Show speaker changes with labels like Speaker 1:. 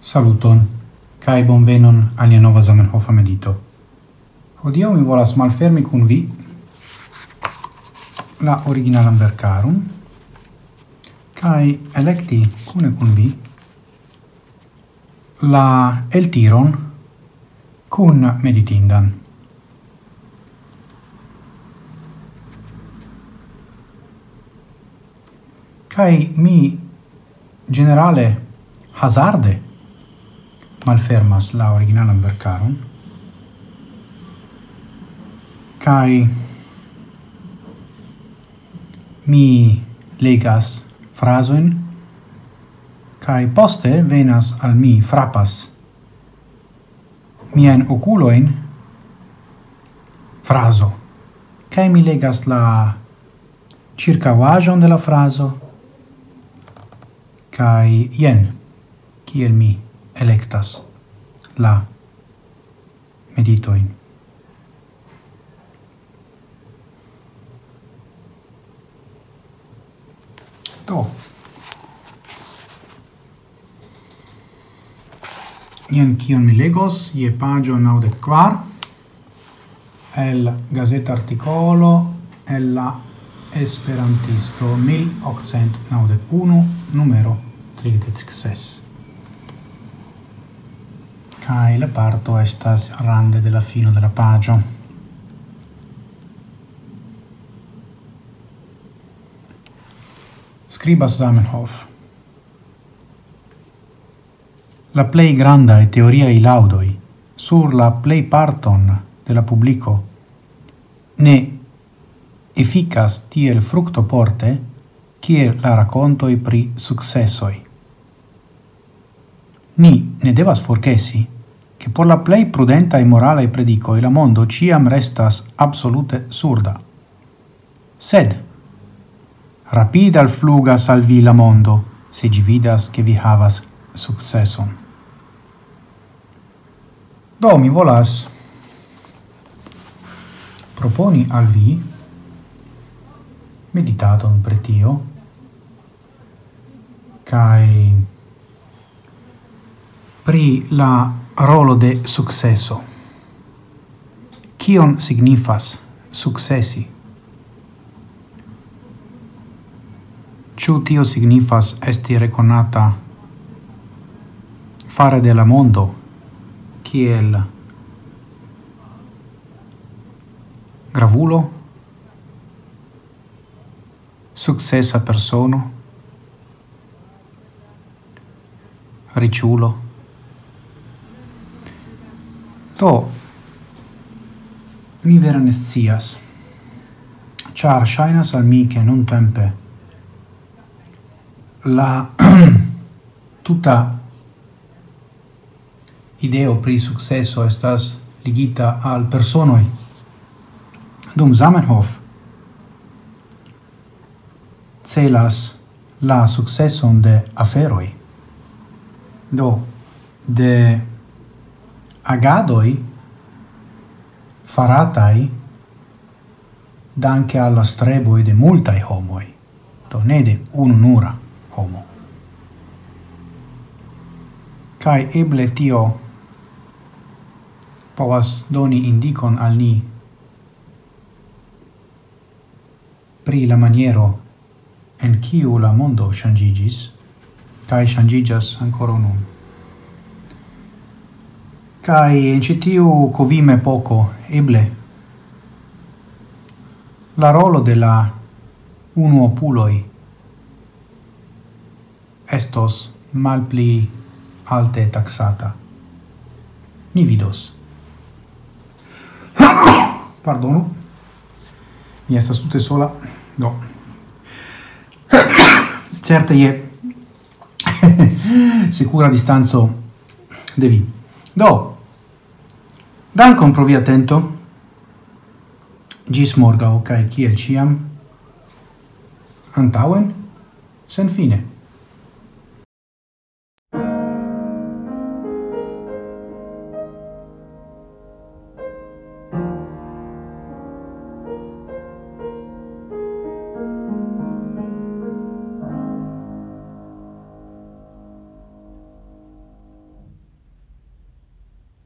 Speaker 1: Saluton, cae bonvenon alia nova Zamenhofa medito. Hodio mi volas malfermi cun vi la originalam vercarum, cae electi cune cun vi la eltiron cun meditindan. Cae mi generale hazarde malfermas la originalan verkaron. Kai mi legas frasoin kai poste venas al mi frapas mien oculoin fraso kai mi legas la circa vajon de la fraso kai yen kiel mi electas la meditoin. Do. Ien kion mi legos, je pagio naudec quar, el gazeta articolo, el la Esperantisto 1891, numero 36 kai la parto estas rande de la fino de la pagio. Scribas Zamenhof. La plei granda e teoria i laudoi sur la plei parton de la publico ne efficas tiel fructo porte kiel la racontoi pri successoi. Ni ne devas forgesi che por la plei prudenta e morala e la mondo ciam restas absolute surda. Sed, rapida al fluga salvi la mondo, se gi vidas che vi havas successon. Do mi volas proponi al vi meditaton pretio cae pri la rolo de successo. Kion signifas successi? Ciu tio signifas esti reconata fare de la mondo kiel gravulo, successa persono, riciulo, Do, mi vera ne scias, char shainas al mi che non tempe la tuta ideo pri successo estas ligita al personoi. Dum Zamenhof celas la successon de aferoi, do de agadoi faratai danke alla streboi de multai homoi, do ne de ununura homo. Kai eble tio povas doni indicon al ni pri la maniero en kiu la mondo shangigis, kai shangigas ancora nun. Kai in citiu covime poco eble la rolo de la unuopuloi estos malpli alte taxata. Ni vidos. Pardonu. Mi estas tute sola. no Certe je sicura distanzo de vi. Do. Dankon pro via atento. Gis morgau, cae ciel ciam, antauen, sen fine.